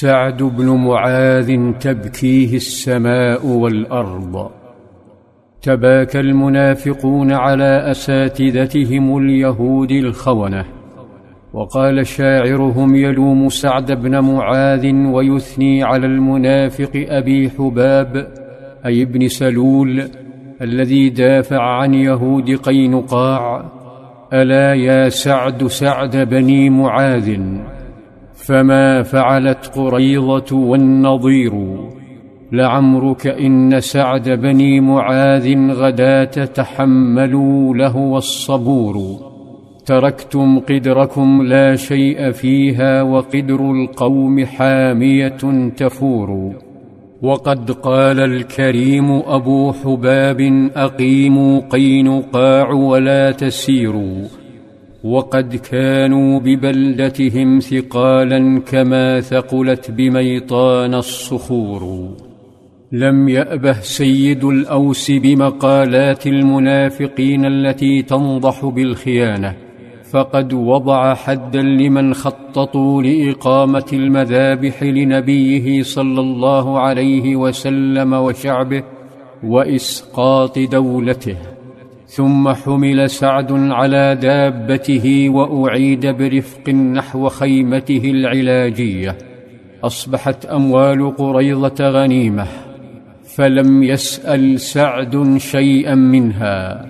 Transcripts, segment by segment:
سعد بن معاذ تبكيه السماء والأرض. تباكى المنافقون على أساتذتهم اليهود الخونة. وقال شاعرهم يلوم سعد بن معاذ ويثني على المنافق أبي حباب أي ابن سلول الذي دافع عن يهود قينقاع ألا يا سعد سعد بني معاذ؟ فما فعلت قريضه والنظير لعمرك ان سعد بني معاذ غداه تحملوا لهو الصبور تركتم قدركم لا شيء فيها وقدر القوم حاميه تفور وقد قال الكريم ابو حباب اقيموا قينقاع ولا تسيروا وقد كانوا ببلدتهم ثقالا كما ثقلت بميطان الصخور. لم يأبه سيد الأوس بمقالات المنافقين التي تنضح بالخيانة فقد وضع حدا لمن خططوا لإقامة المذابح لنبيه صلى الله عليه وسلم وشعبه وإسقاط دولته. ثم حمل سعد على دابته وأعيد برفق نحو خيمته العلاجية. أصبحت أموال قريضة غنيمة فلم يسأل سعد شيئا منها.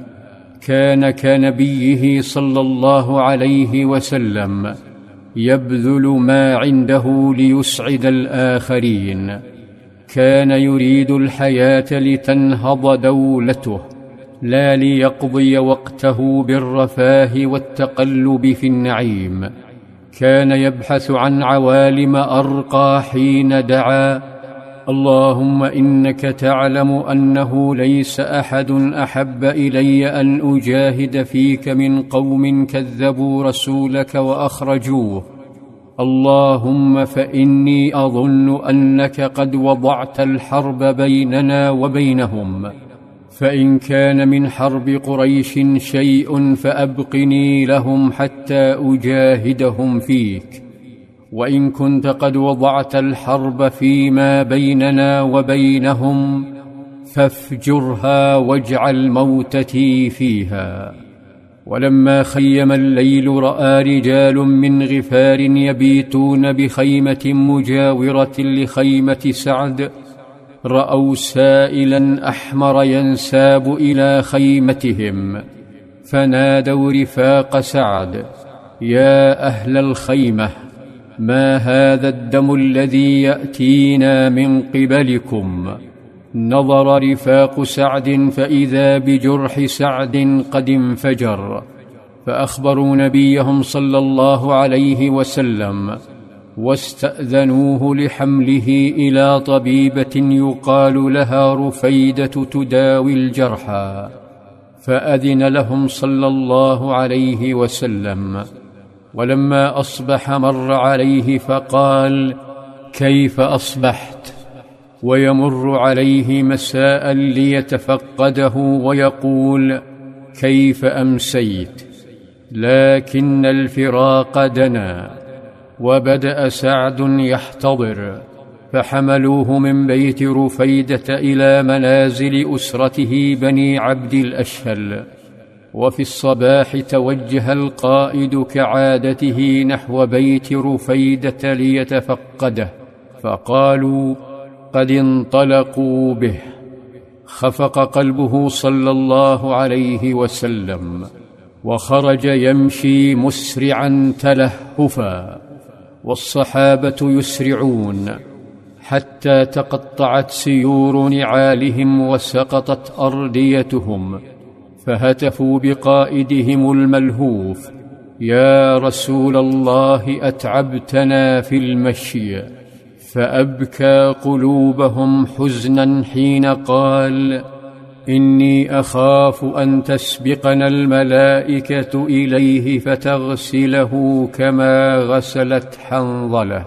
كان كنبيه صلى الله عليه وسلم يبذل ما عنده ليسعد الآخرين. كان يريد الحياة لتنهض دولته. لا ليقضي وقته بالرفاه والتقلب في النعيم. كان يبحث عن عوالم أرقى حين دعا. اللهم إنك تعلم أنه ليس أحد أحب إلي أن أجاهد فيك من قوم كذبوا رسولك وأخرجوه. اللهم فإني أظن أنك قد وضعت الحرب بيننا وبينهم. فإن كان من حرب قريش شيء فأبقني لهم حتى أجاهدهم فيك. وإن كنت قد وضعت الحرب فيما بيننا وبينهم فافجرها واجعل موتتي فيها. ولما خيم الليل رأى رجال من غفار يبيتون بخيمة مجاورة لخيمة سعد رأوا سائلا أحمر ينساب إلى خيمتهم فنادوا رفاق سعد يا أهل الخيمة ما هذا الدم الذي يأتينا من قبلكم؟ نظر رفاق سعد فإذا بجرح سعد قد انفجر فأخبروا نبيهم صلى الله عليه وسلم واستأذنوه لحمله إلى طبيبة يقال لها رفيدة تداوي الجرحى فأذن لهم صلى الله عليه وسلم. ولما أصبح مر عليه فقال كيف أصبحت؟ ويمر عليه مساء ليتفقده ويقول كيف أمسيت؟ لكن الفراق دنا. وبدأ سعد يحتضر فحملوه من بيت رفيدة إلى منازل أسرته بني عبد الأشهل. وفي الصباح توجه القائد كعادته نحو بيت رفيدة ليتفقده فقالوا قد انطلقوا به خفق قلبه صلى الله عليه وسلم وخرج يمشي مسرعا تلهفا. والصحابة يسرعون حتى تقطعت سيور نعالهم وسقطت أرديتهم فهتفوا بقائدهم الملهوف يا رسول الله أتعبتنا في المشي فأبكى قلوبهم حزنا حين قال إني أخاف أن تسبقنا الملائكة إليه فتغسله كما غسلت حنظلة.